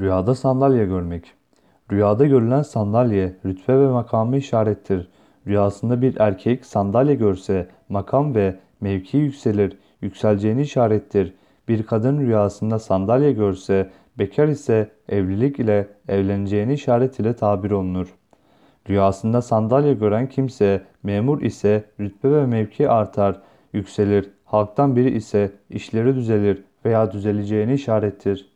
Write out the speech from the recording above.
Rüyada sandalye görmek. Rüyada görülen sandalye rütbe ve makamı işarettir. Rüyasında bir erkek sandalye görse makam ve mevki yükselir, yükseleceğini işarettir. Bir kadın rüyasında sandalye görse bekar ise evlilik ile evleneceğini işaret ile tabir olunur. Rüyasında sandalye gören kimse memur ise rütbe ve mevki artar, yükselir. Halktan biri ise işleri düzelir veya düzeleceğini işarettir.